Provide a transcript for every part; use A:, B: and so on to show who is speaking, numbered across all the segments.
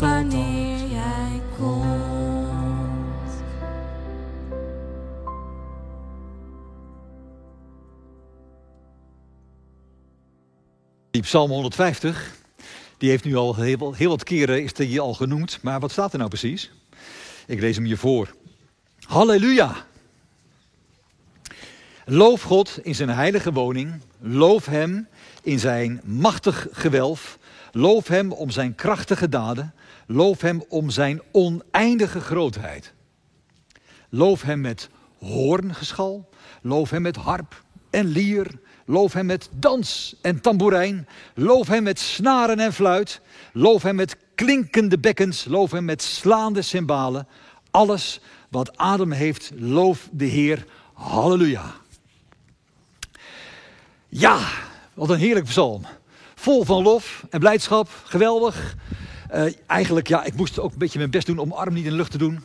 A: wanneer jij komt.
B: Die Psalm 150, die heeft nu al heel, heel wat keren is die al genoemd. Maar wat staat er nou precies? Ik lees hem je voor. Halleluja! Loof God in zijn heilige woning. Loof hem in zijn machtig gewelf. Loof hem om zijn krachtige daden. Loof hem om zijn oneindige grootheid. Loof hem met hoorngeschal. Loof hem met harp en lier. Loof hem met dans en tamboerijn. Loof hem met snaren en fluit. Loof hem met klinkende bekkens. Loof hem met slaande cymbalen. Alles wat adem heeft, loof de Heer. Halleluja. Ja, wat een heerlijk psalm. Vol van lof en blijdschap. Geweldig. Uh, eigenlijk, ja, ik moest ook een beetje mijn best doen om arm niet in de lucht te doen.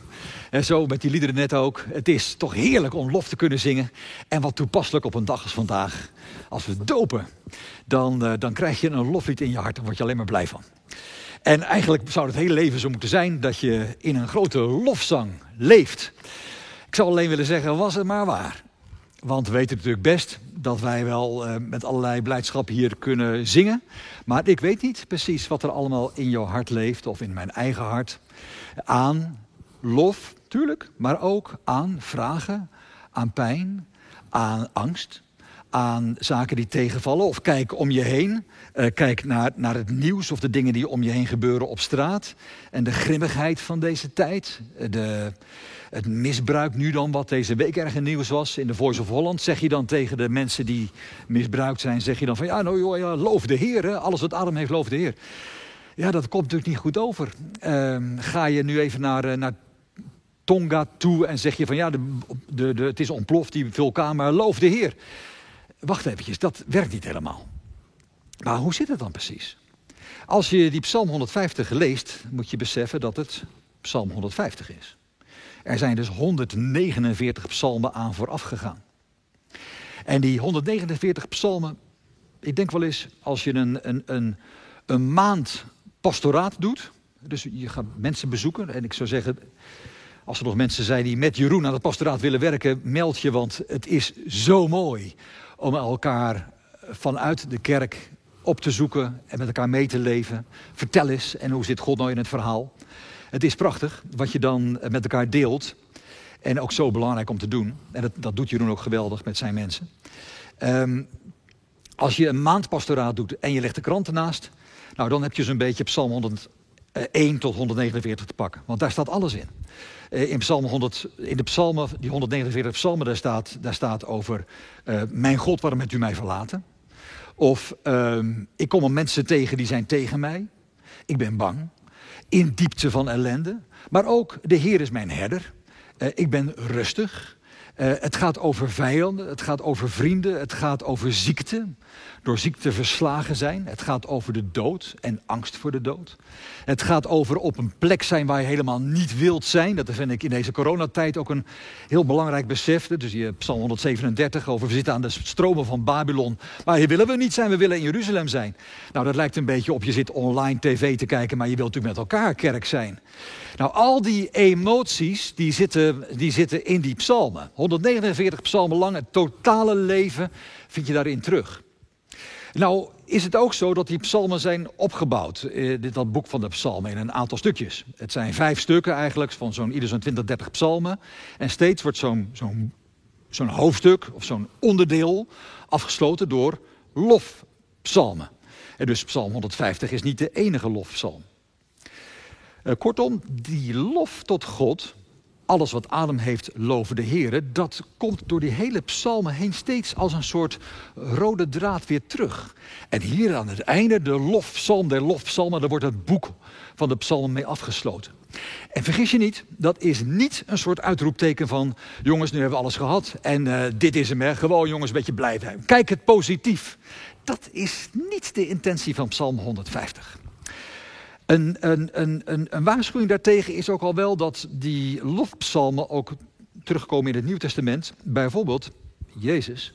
B: En zo met die liederen net ook. Het is toch heerlijk om lof te kunnen zingen. En wat toepasselijk op een dag als vandaag. Als we dopen, dan, uh, dan krijg je een loflied in je hart. Daar word je alleen maar blij van. En eigenlijk zou het hele leven zo moeten zijn dat je in een grote lofzang leeft. Ik zou alleen willen zeggen, was het maar waar. Want we weten natuurlijk best dat wij wel uh, met allerlei blijdschap hier kunnen zingen. Maar ik weet niet precies wat er allemaal in jouw hart leeft of in mijn eigen hart. Aan lof, tuurlijk, maar ook aan vragen, aan pijn, aan angst, aan zaken die tegenvallen. Of kijk om je heen. Uh, kijk naar, naar het nieuws of de dingen die om je heen gebeuren op straat. En de grimmigheid van deze tijd. De, het misbruik nu dan, wat deze week erg in nieuws was in de Voice of Holland. Zeg je dan tegen de mensen die misbruikt zijn, zeg je dan van ja, nou joh, ja, loof de Heer. Alles wat adem heeft, loof de Heer. Ja, dat komt natuurlijk niet goed over. Uh, ga je nu even naar, uh, naar Tonga toe en zeg je van ja, de, de, het is ontploft, die vulkaan, maar loof de Heer. Wacht eventjes, dat werkt niet helemaal. Maar hoe zit het dan precies? Als je die Psalm 150 leest, moet je beseffen dat het Psalm 150 is. Er zijn dus 149 psalmen aan vooraf gegaan. En die 149 psalmen, ik denk wel eens, als je een, een, een, een maand pastoraat doet, dus je gaat mensen bezoeken, en ik zou zeggen, als er nog mensen zijn die met Jeroen aan het pastoraat willen werken, meld je, want het is zo mooi om elkaar vanuit de kerk op te zoeken en met elkaar mee te leven. Vertel eens, en hoe zit God nou in het verhaal? Het is prachtig wat je dan met elkaar deelt. En ook zo belangrijk om te doen. En dat, dat doet Jeroen ook geweldig met zijn mensen. Um, als je een maandpastoraat doet en je legt de krant ernaast... nou, dan heb je zo'n beetje Psalm 101 tot 149 te pakken. Want daar staat alles in. Uh, in, Psalm 100, in de psalmen, die 149 psalmen, daar staat, daar staat over... Mijn God, waarom hebt u mij verlaten? Of uh, ik kom er mensen tegen die zijn tegen mij. Ik ben bang. In diepte van ellende. Maar ook de Heer is mijn herder. Uh, ik ben rustig. Uh, het gaat over vijanden, het gaat over vrienden, het gaat over ziekte. Door ziekte verslagen zijn. Het gaat over de dood en angst voor de dood. Het gaat over op een plek zijn waar je helemaal niet wilt zijn. Dat vind ik in deze coronatijd ook een heel belangrijk besef. Dus je Psalm 137 over we zitten aan de stromen van Babylon. Maar hier willen we niet zijn, we willen in Jeruzalem zijn. Nou, dat lijkt een beetje op je zit online tv te kijken, maar je wilt natuurlijk met elkaar kerk zijn. Nou, al die emoties die zitten, die zitten in die psalmen. 149 psalmen lang, het totale leven vind je daarin terug. Nou is het ook zo dat die psalmen zijn opgebouwd, eh, dit dat boek van de psalmen, in een aantal stukjes. Het zijn vijf stukken eigenlijk, van zo'n ieder zo'n 20, 30 psalmen. En steeds wordt zo'n zo'n zo'n hoofdstuk of zo'n onderdeel afgesloten door lofpsalmen. En dus psalm 150 is niet de enige lofpsalm. Uh, kortom, die lof tot God, alles wat adem heeft, loven de Heer, dat komt door die hele psalmen heen steeds als een soort rode draad weer terug. En hier aan het einde, de lofpsalm der lofpsalmen, daar wordt het boek van de psalmen mee afgesloten. En vergis je niet, dat is niet een soort uitroepteken van... jongens, nu hebben we alles gehad en uh, dit is hem, hè. gewoon jongens, een beetje blij zijn. Kijk het positief. Dat is niet de intentie van psalm 150. Een, een, waarschuwing daartegen is ook al wel dat die lofpsalmen ook terugkomen in het Nieuw Testament. Bijvoorbeeld Jezus,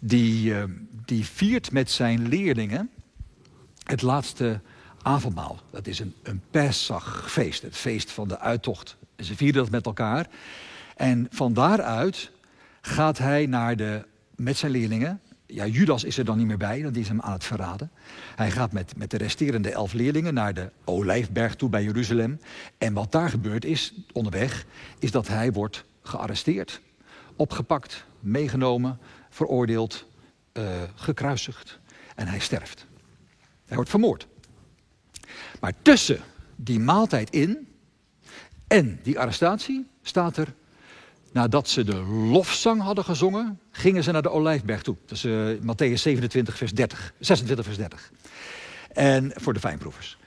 B: die, uh, die viert met zijn leerlingen het laatste avondmaal. Dat is een, een Pesachfeest, het feest van de uittocht. Ze vieren dat met elkaar. En van daaruit gaat hij naar de, met zijn leerlingen. Ja, Judas is er dan niet meer bij, want die is hem aan het verraden. Hij gaat met, met de resterende elf leerlingen naar de Olijfberg toe bij Jeruzalem. En wat daar gebeurt is, onderweg, is dat hij wordt gearresteerd, opgepakt, meegenomen, veroordeeld, uh, gekruisigd. En hij sterft. Hij wordt vermoord. Maar tussen die maaltijd in en die arrestatie staat er Nadat ze de lofzang hadden gezongen, gingen ze naar de Olijfberg toe. Dat is uh, Matthäus 27, vers 30, 26, vers 30. En voor de fijnproevers.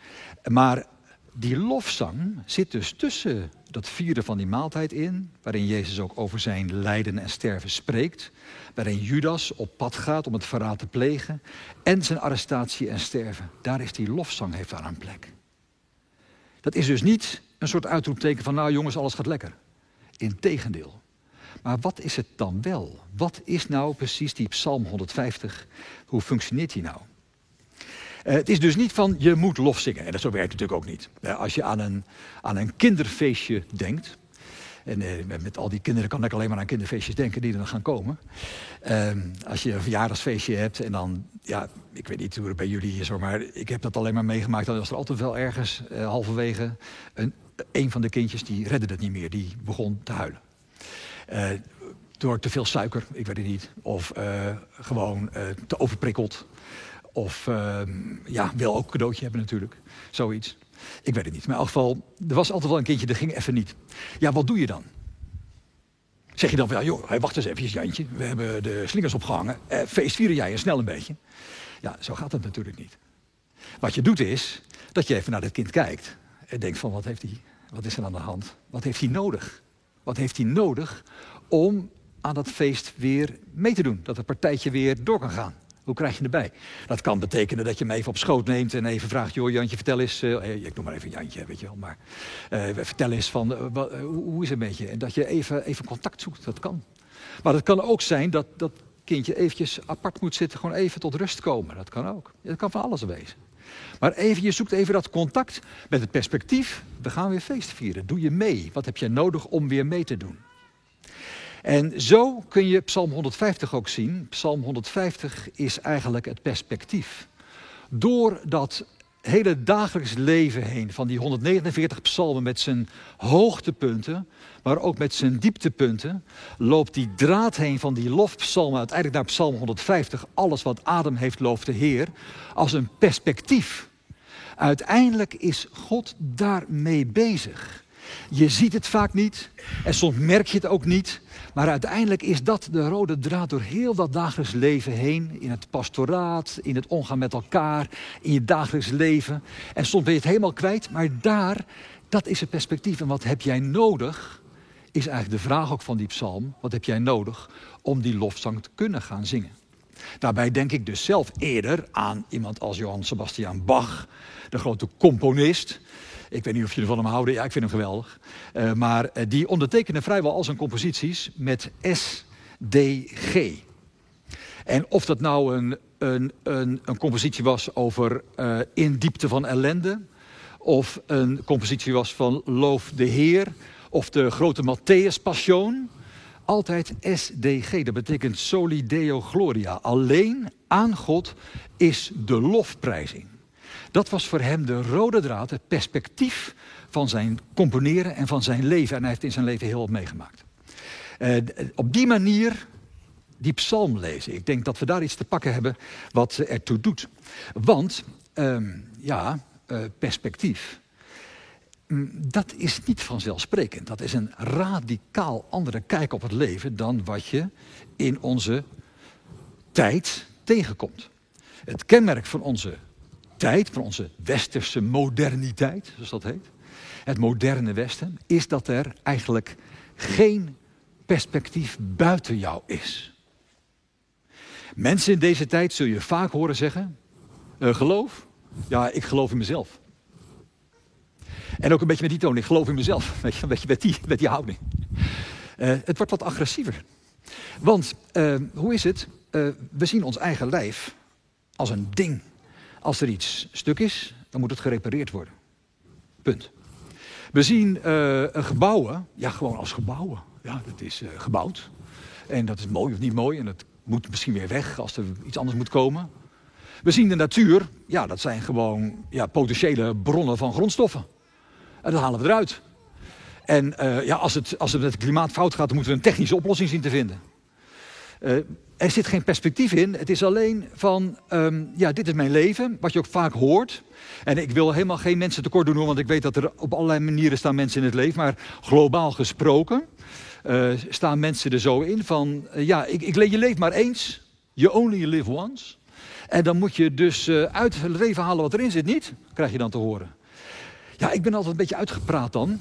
B: Maar die lofzang zit dus tussen dat vieren van die maaltijd in, waarin Jezus ook over zijn lijden en sterven spreekt, waarin Judas op pad gaat om het verraad te plegen, en zijn arrestatie en sterven. Daar is die lofzang, heeft daar een plek. Dat is dus niet een soort uitroepteken van, nou jongens, alles gaat lekker. Integendeel. Maar wat is het dan wel? Wat is nou precies die Psalm 150? Hoe functioneert die nou? Uh, het is dus niet van je moet lof zingen. En dat zo werkt natuurlijk ook niet. Uh, als je aan een, aan een kinderfeestje denkt. En uh, met al die kinderen kan ik alleen maar aan kinderfeestjes denken die er dan gaan komen. Ehm, als je een verjaardagsfeestje hebt en dan, ja, ik weet niet hoe het bij jullie is maar ik heb dat alleen maar meegemaakt. Dan was er altijd wel ergens halverwege een, een van de kindjes die redde het niet meer. Die begon te huilen. Uh, door te veel suiker, ik weet het niet. Of uh, gewoon uh, te overprikkeld. Of ehm, ja, wil ook een cadeautje hebben natuurlijk. Zoiets. Ik weet het niet. Maar in elk geval, er was altijd wel een kindje, dat ging even niet. Ja, wat doe je dan? Zeg je dan ja, joh, wacht eens even, Jantje. We hebben de slingers opgehangen. feest vieren jij en snel een beetje. Ja, zo gaat het natuurlijk niet. Wat je doet is, dat je even naar het kind kijkt. En denkt van, wat heeft hij wat is er aan de hand? Wat heeft hij nodig? Wat heeft hij nodig om aan dat feest weer mee te doen? Dat het partijtje weer door kan gaan. Hoe krijg je erbij? Dat kan betekenen dat je hem even op schoot neemt en even vraagt... joh, Jantje, vertel eens... Uh, ik noem maar even Jantje, weet je wel. Maar uh, vertel eens van, wat, hoe is het met je? En dat je even, even contact zoekt, dat kan. Maar het kan ook zijn dat dat kindje eventjes apart moet zitten... gewoon even tot rust komen. Dat kan ook. Dat kan van alles wezen. Maar even, je zoekt even dat contact met het perspectief. We gaan weer feest vieren. Doe je mee? Wat heb je nodig om weer mee te doen? En zo kun je Psalm 150 ook zien. Psalm 150 is eigenlijk het perspectief. Door dat hele dagelijks leven heen van die 149 psalmen met zijn hoogtepunten, maar ook met zijn dieptepunten, loopt die draad heen van die lofpsalmen uiteindelijk naar psalm 150, alles wat adem heeft looft de Heer, als een perspectief. Uiteindelijk is God daarmee bezig. Je ziet het vaak niet en soms merk je het ook niet. Maar uiteindelijk is dat de rode draad door heel dat dagelijks leven heen. In het pastoraat, in het omgaan met elkaar, in je dagelijks leven. En soms ben je het helemaal kwijt, maar daar, dat is het perspectief. En wat heb jij nodig, is eigenlijk de vraag ook van die psalm. Wat heb jij nodig om die lofzang te kunnen gaan zingen? Daarbij denk ik dus zelf eerder aan iemand als Johann Sebastian Bach, de grote componist. Ik weet niet of jullie van hem houden. Ja, ik vind hem geweldig. Uh, maar uh, die ondertekende vrijwel al zijn composities met SDG. En of dat nou een, een, een, een compositie was over uh, In diepte van ellende... of een compositie was van Loof de Heer... of de grote Matthäus Passion... Altijd SDG, dat betekent Soli Deo Gloria. Alleen aan God is de lofprijzing. Dat was voor hem de rode draad, het perspectief van zijn componeren en van zijn leven. En hij heeft in zijn leven heel wat meegemaakt. Uh, op die manier die psalm lezen. Ik denk dat we daar iets te pakken hebben wat ertoe doet. Want, um, ja, uh, perspectief. Mm, dat is niet vanzelfsprekend. Dat is een radicaal andere kijk op het leven dan wat je in onze tijd tegenkomt. Het kenmerk van onze tijd, van onze westerse moderniteit, zoals dat heet, het moderne Westen, is dat er eigenlijk geen perspectief buiten jou is. Mensen in deze tijd zul je vaak horen zeggen: uh, geloof? Ja, ik geloof in mezelf. En ook een beetje met die toon, ik geloof in mezelf. Weet je, een beetje met die, met die houding. Uh, het wordt wat agressiever. Want uh, hoe is het? We zien ons eigen lijf als een ding. Als er iets stuk is, dan moet het gerepareerd worden. Punt. We zien gebouwen, ja gewoon als gebouwen. Ja, dat is gebouwd. En dat is mooi of niet mooi. En dat moet misschien weer weg als er iets anders moet komen. We zien de natuur, ja, dat zijn gewoon ja, potentiële bronnen van grondstoffen. En dat halen we eruit. En uh, ja, als, het, als het met het klimaat fout gaat, moeten we een technische oplossing zien te vinden. Er zit geen perspectief in. Het is alleen van, um, ja, dit is mijn leven, wat je ook vaak hoort. En ik wil helemaal geen mensen tekort doen, want ik weet dat er op allerlei manieren staan mensen in het leven. Maar globaal gesproken uh, staan mensen er zo in van, ja, ik, ik, je leeft maar eens. You only live once. En dan moet je dus uh, uit het leven halen wat erin zit, niet? Krijg je dan te horen. Ja, ik ben altijd een beetje uitgepraat dan.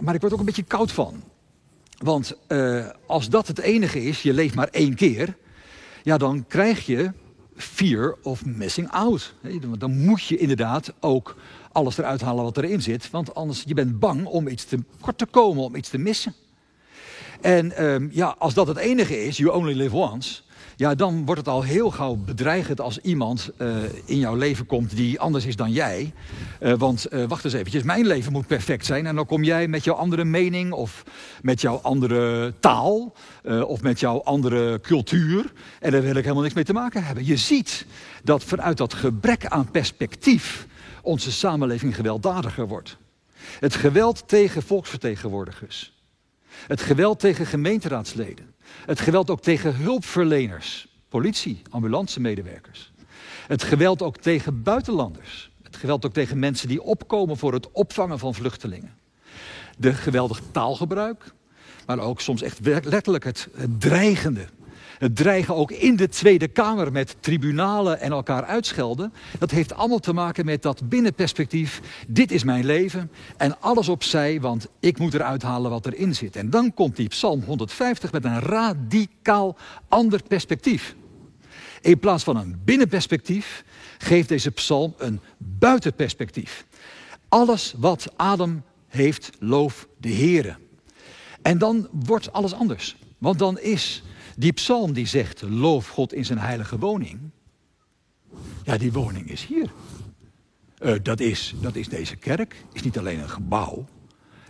B: Maar ik word ook een beetje koud van. Want als dat het enige is, je leeft maar één keer. Ja, dan krijg je fear of missing out. Dan moet je inderdaad ook alles eruit halen wat erin zit. Want anders je bent bang om iets te kort te komen, om iets te missen. En um, ja, als dat het enige is, you only live once ja, dan wordt het al heel gauw bedreigend als iemand uh, in jouw leven komt die anders is dan jij. Uh, want uh, wacht eens eventjes, mijn leven moet perfect zijn. En dan kom jij met jouw andere mening of met jouw andere taal of met jouw andere cultuur. En daar wil ik helemaal niks mee te maken hebben. Je ziet dat vanuit dat gebrek aan perspectief onze samenleving gewelddadiger wordt. Het geweld tegen volksvertegenwoordigers. Het geweld tegen gemeenteraadsleden. Het geweld ook tegen hulpverleners, politie, ambulancemedewerkers. Het geweld ook tegen buitenlanders. Het geweld ook tegen mensen die opkomen voor het opvangen van vluchtelingen. De geweldige taalgebruik, maar ook soms echt letterlijk het dreigende het dreigen ook in de Tweede Kamer met tribunalen en elkaar uitschelden. Dat heeft allemaal te maken met dat binnenperspectief. Dit is mijn leven en alles opzij, want ik moet eruit halen wat erin zit. En dan komt die Psalm 150 met een radicaal ander perspectief. In plaats van een binnenperspectief geeft deze psalm een buitenperspectief. Alles wat Adam heeft, loof de Heere. En dan wordt alles anders. Want dan is die psalm die zegt, loof God in zijn heilige woning. Ja, die woning is hier. Uh, dat, is, dat is deze kerk, is niet alleen een gebouw.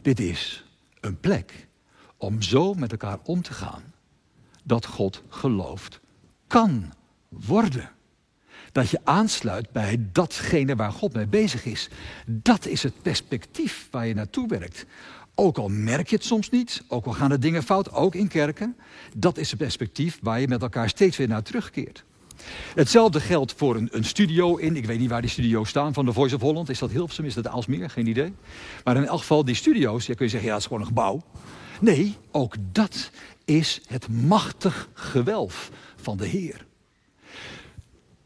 B: Dit is een plek om zo met elkaar om te gaan dat God geloofd kan worden. Dat je aansluit bij datgene waar God mee bezig is. Dat is het perspectief waar je naartoe werkt. Ook al merk je het soms niet, ook al gaan de dingen fout, ook in kerken. Dat is het perspectief waar je met elkaar steeds weer naar terugkeert. Hetzelfde geldt voor een, een, studio in, ik weet niet waar die studio's staan, van de Voice of Holland. Is dat Hilversum, is dat Aalsmeer? Geen idee. Maar in elk geval, die studio's, ja, kun je zeggen, ja, dat is gewoon een gebouw. Nee, ook dat is het machtig gewelf van de Heer.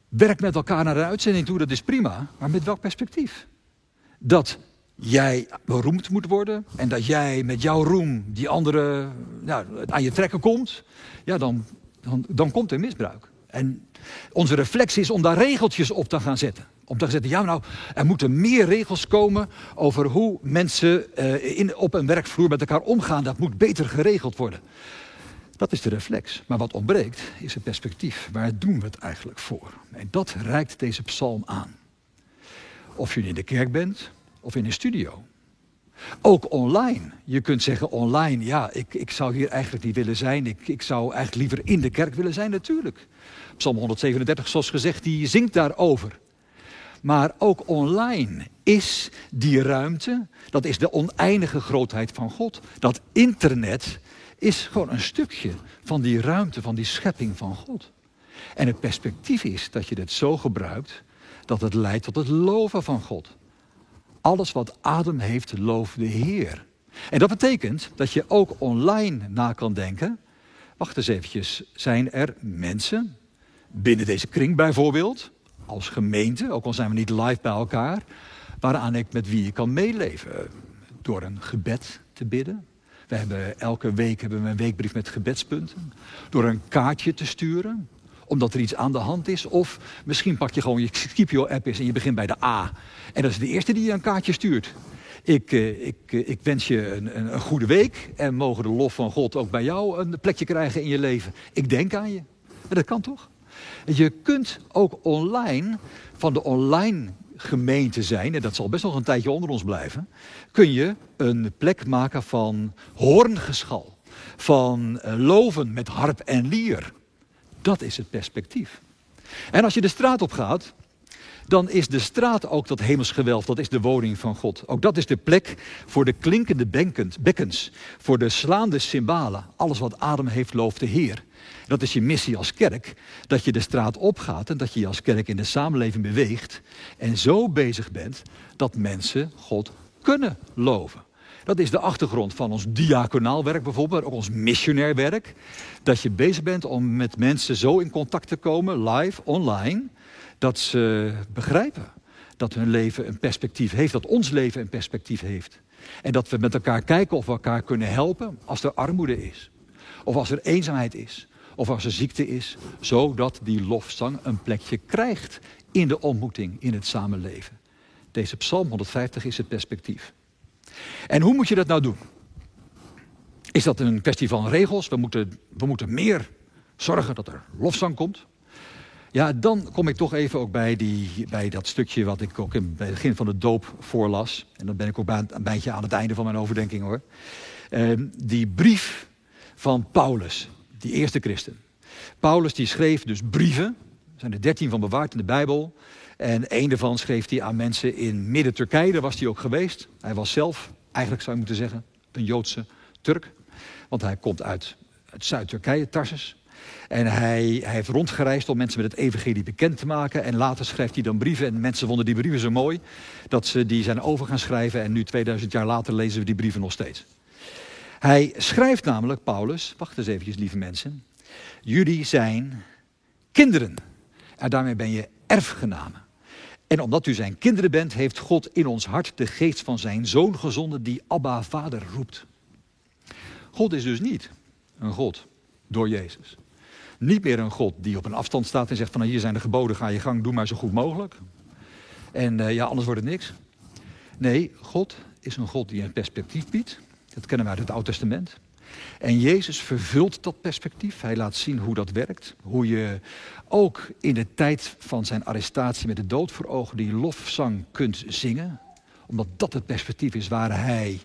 B: Werk met elkaar naar de uitzending toe, dat is prima. Maar met welk perspectief? Dat jij beroemd moet worden en dat jij met jouw roem die andere nou, aan je trekken komt, ja, dan, dan, dan komt er misbruik. En onze reflex is om daar regeltjes op te gaan zetten. Om te zetten, ja nou, er moeten meer regels komen over hoe mensen uh, in, op een werkvloer met elkaar omgaan. Dat moet beter geregeld worden. Dat is de reflex. Maar wat ontbreekt is het perspectief. Waar doen we het eigenlijk voor? En dat reikt deze psalm aan. Of je in de kerk bent, of in een studio. Ook online. Je kunt zeggen online, ja, ik, ik zou hier eigenlijk niet willen zijn. Ik, ik zou eigenlijk liever in de kerk willen zijn, natuurlijk. Psalm 137, zoals gezegd, die zingt daarover. Maar ook online is die ruimte, dat is de oneindige grootheid van God. Dat internet is gewoon een stukje van die ruimte, van die schepping van God. En het perspectief is dat je het zo gebruikt dat het leidt tot het loven van God. Alles wat adem heeft, loof de Heer. En dat betekent dat je ook online na kan denken. Wacht eens eventjes, zijn er mensen, binnen deze kring bijvoorbeeld, als gemeente, ook al zijn we niet live bij elkaar, waaraan ik met wie ik kan meeleven? Door een gebed te bidden. We hebben elke week hebben we een weekbrief met gebedspunten. Door een kaartje te sturen omdat er iets aan de hand is. Of misschien pak je gewoon je Scipio-app is en je begint bij de A. En dat is de eerste die je een kaartje stuurt. Ik, eh, ik, eh, ik wens je een, een, goede week en mogen de lof van God ook bij jou een plekje krijgen in je leven. Ik denk aan je. En dat kan toch? Je kunt ook online, van de online gemeente zijn, en dat zal best nog een tijdje onder ons blijven, kun je een plek maken van hoorngeschal, van eh, loven met harp en lier. Dat is het perspectief. En als je de straat op gaat, dan is de straat ook dat hemelsgewelf, dat is de woning van God. Ook dat is de plek voor de klinkende bekkens, voor de slaande cymbalen. Alles wat adem heeft, looft de Heer. Dat is je missie als kerk, dat je de straat opgaat en dat je je als kerk in de samenleving beweegt en zo bezig bent dat mensen God kunnen loven. Dat is de achtergrond van ons diaconaal werk bijvoorbeeld, ook ons missionair werk. Dat je bezig bent om met mensen zo in contact te komen, live, online, dat ze begrijpen dat hun leven een perspectief heeft, dat ons leven een perspectief heeft. En dat we met elkaar kijken of we elkaar kunnen helpen als er armoede is. Of als er eenzaamheid is. Of als er ziekte is. Zodat die lofzang een plekje krijgt in de ontmoeting, in het samenleven. Deze psalm 150 is het perspectief. En hoe moet je dat nou doen? Is dat een kwestie van regels? We moeten, we moeten meer zorgen dat er lofzang komt. Ja, dan kom ik toch even ook bij, die, bij dat stukje wat ik ook in, het begin van de doop voorlas. En dan ben ik ook een beetje aan het einde van mijn overdenking hoor. Uh, die brief van Paulus, die eerste christen. Paulus die schreef dus brieven, er zijn er dertien van bewaard in de Bijbel. En een daarvan schreef hij aan mensen in midden-Turkije, daar was hij ook geweest. Hij was zelf, eigenlijk zou je moeten zeggen, een Joodse Turk. Want hij komt uit, uit Zuid-Turkije, Tarsus. En hij, hij, heeft rondgereisd om mensen met het evangelie bekend te maken. En later schrijft hij dan brieven. En mensen vonden die brieven zo mooi dat ze die zijn over gaan schrijven. En nu 2000 jaar later lezen we die brieven nog steeds. Hij schrijft namelijk, Paulus, wacht eens eventjes lieve mensen. Jullie zijn kinderen. En daarmee ben je erfgenamen. En omdat u zijn kinderen bent, heeft God in ons hart de geest van zijn zoon gezonden die Abba Vader roept. God is dus niet een God door Jezus. Niet meer een God die op een afstand staat en zegt van nou, hier zijn de geboden, ga je gang, doe maar zo goed mogelijk. En uh, ja, anders wordt het niks. Nee, God is een God die een perspectief biedt. Dat kennen we uit het Oude Testament. En Jezus vervult dat perspectief. Hij laat zien hoe dat werkt. Hoe je ook in de tijd van zijn arrestatie met de dood voor ogen die lofzang kunt zingen. Omdat dat het perspectief is waar hij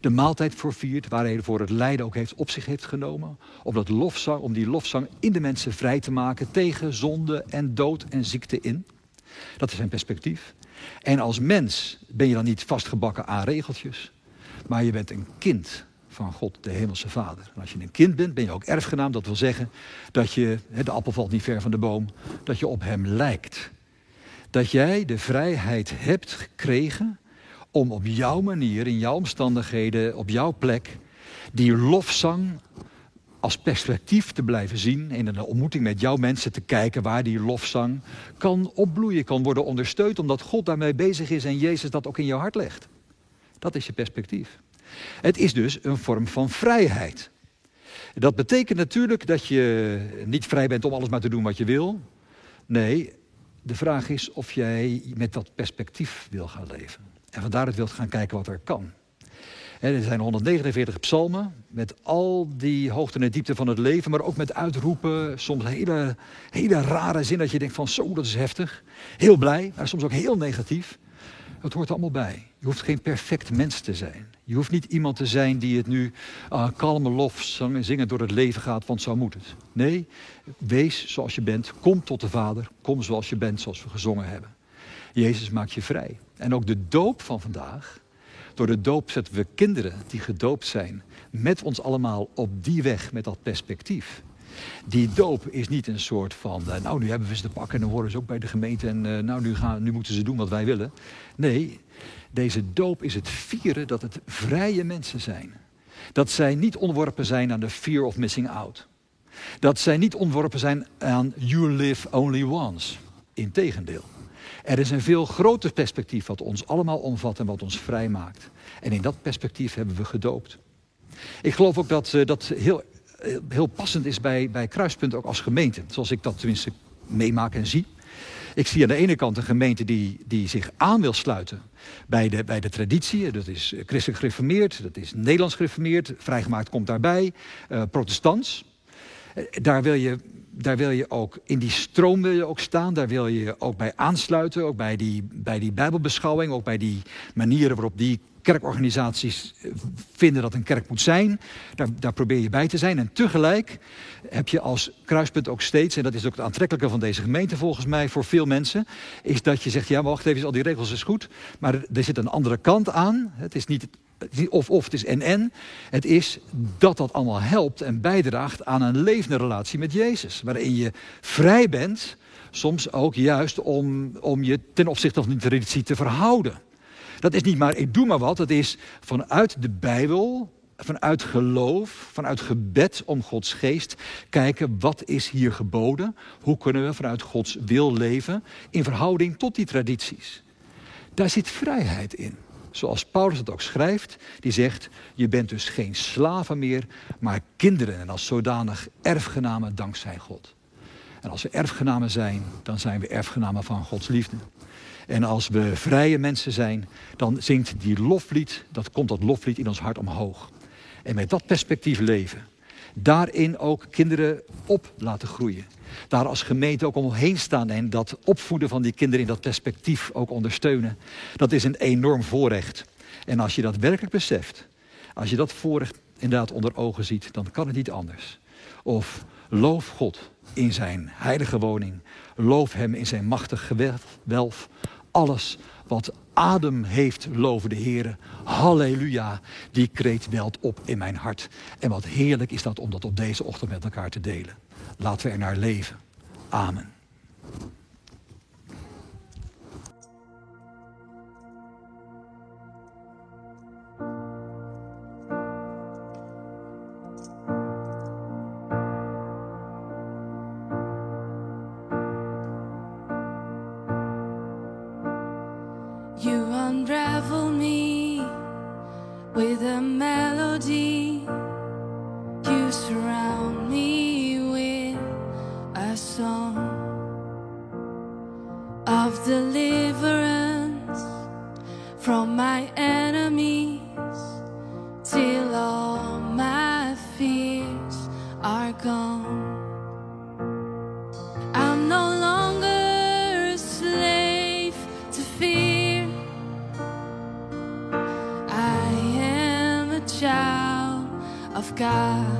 B: de maaltijd voor viert. Waar hij voor het lijden ook heeft op zich heeft genomen. Om, lofzang, om die lofzang in de mensen vrij te maken tegen zonde en dood en ziekte in. Dat is zijn perspectief. En als mens ben je dan niet vastgebakken aan regeltjes. Maar je bent een kind van God, de Hemelse Vader. En als je een kind bent, ben je ook erfgenaam. Dat wil zeggen dat je, de appel valt niet ver van de boom, dat je op hem lijkt. Dat jij de vrijheid hebt gekregen om op jouw manier, in jouw omstandigheden, op jouw plek, die lofzang als perspectief te blijven zien. In een ontmoeting met jouw mensen te kijken waar die lofzang kan opbloeien, kan worden ondersteund. Omdat God daarmee bezig is en Jezus dat ook in jouw hart legt. Dat is je perspectief. Het is dus een vorm van vrijheid. Dat betekent natuurlijk dat je niet vrij bent om alles maar te doen wat je wil. Nee, de vraag is of jij met dat perspectief wil gaan leven. En vandaar het wilt gaan kijken wat er kan. er zijn 149 psalmen met al die hoogte en diepte van het leven, maar ook met uitroepen, soms hele, hele rare zin dat je denkt van zo, dat is heftig. Heel blij, maar soms ook heel negatief. Het hoort allemaal bij. Je hoeft geen perfect mens te zijn. Je hoeft niet iemand te zijn die het nu uh, kalme lof zingen door het leven gaat, want zo moet het. Nee, wees zoals je bent. Kom tot de Vader. Kom zoals je bent, zoals we gezongen hebben. Jezus maakt je vrij. En ook de doop van vandaag. Door de doop zetten we kinderen die gedoopt zijn met ons allemaal op die weg met dat perspectief. Die doop is niet een soort van, uh, nou nu hebben we ze te pakken en dan horen ze ook bij de gemeente en uh, nou nu, gaan, nu moeten ze doen wat wij willen. Nee, deze doop is het vieren dat het vrije mensen zijn. Dat zij niet onderworpen zijn aan de fear of missing out. Dat zij niet onderworpen zijn aan you live only once. Integendeel. Er is een veel groter perspectief wat ons allemaal omvat en wat ons vrij maakt. En in dat perspectief hebben we gedoopt. Ik geloof ook dat uh, dat heel, heel passend is bij, bij Kruispunt ook als gemeente. Zoals ik dat tenminste meemaak en zie. Ik zie aan de ene kant een gemeente die, die zich aan wil sluiten bij de, bij de traditie. Dat is christelijk gereformeerd, dat is Nederlands gereformeerd, vrijgemaakt komt daarbij, uh, protestants. Uh, daar wil je daar wil je ook, in die stroom wil je ook staan. Daar wil je ook bij aansluiten. Ook bij die, bij die bijbelbeschouwing. Ook bij die manieren waarop die kerkorganisaties eh, vinden dat een kerk moet zijn. Daar, daar, probeer je bij te zijn. En tegelijk heb je als kruispunt ook steeds, en dat is ook het aantrekkelijke van deze gemeente volgens mij voor veel mensen, is dat je zegt, ja wacht even, al die regels is goed, maar er, zit een andere kant aan. Het is niet of of, het is en en. Het is dat dat allemaal helpt en bijdraagt aan een levende relatie met Jezus. Waarin je vrij bent, soms ook juist om, om je ten opzichte van die traditie te verhouden. Dat is niet maar ik doe maar wat, dat is vanuit de Bijbel, vanuit geloof, vanuit gebed om Gods geest, kijken wat is hier geboden, hoe kunnen we vanuit Gods wil leven in verhouding tot die tradities. Daar zit vrijheid in. Zoals Paulus het ook schrijft, die zegt, je bent dus geen slaven meer, maar kinderen en als zodanig erfgenamen dankzij God. En als we erfgenamen zijn, dan zijn we erfgenamen van Gods liefde. En als we vrije mensen zijn, dan zingt die loflied, dat komt dat loflied in ons hart omhoog. En met dat perspectief leven, daarin ook kinderen op laten groeien. Daar als gemeente ook omheen staan en dat opvoeden van die kinderen in dat perspectief ook ondersteunen. Dat is een enorm voorrecht. En als je dat werkelijk beseft, als je dat voorrecht inderdaad onder ogen ziet, dan kan het niet anders. Of loof God in zijn heilige woning. Loof hem in zijn machtig gewelf. Alles wat adem heeft, loven de Heer. Halleluja, die kreet welt op in mijn hart. En wat heerlijk is dat om dat op deze ochtend met elkaar te delen. Laten we er naar leven. Amen.
A: of deliverance from my enemies till all my fears are gone. I'm no longer a slave to fear, I am a child of God.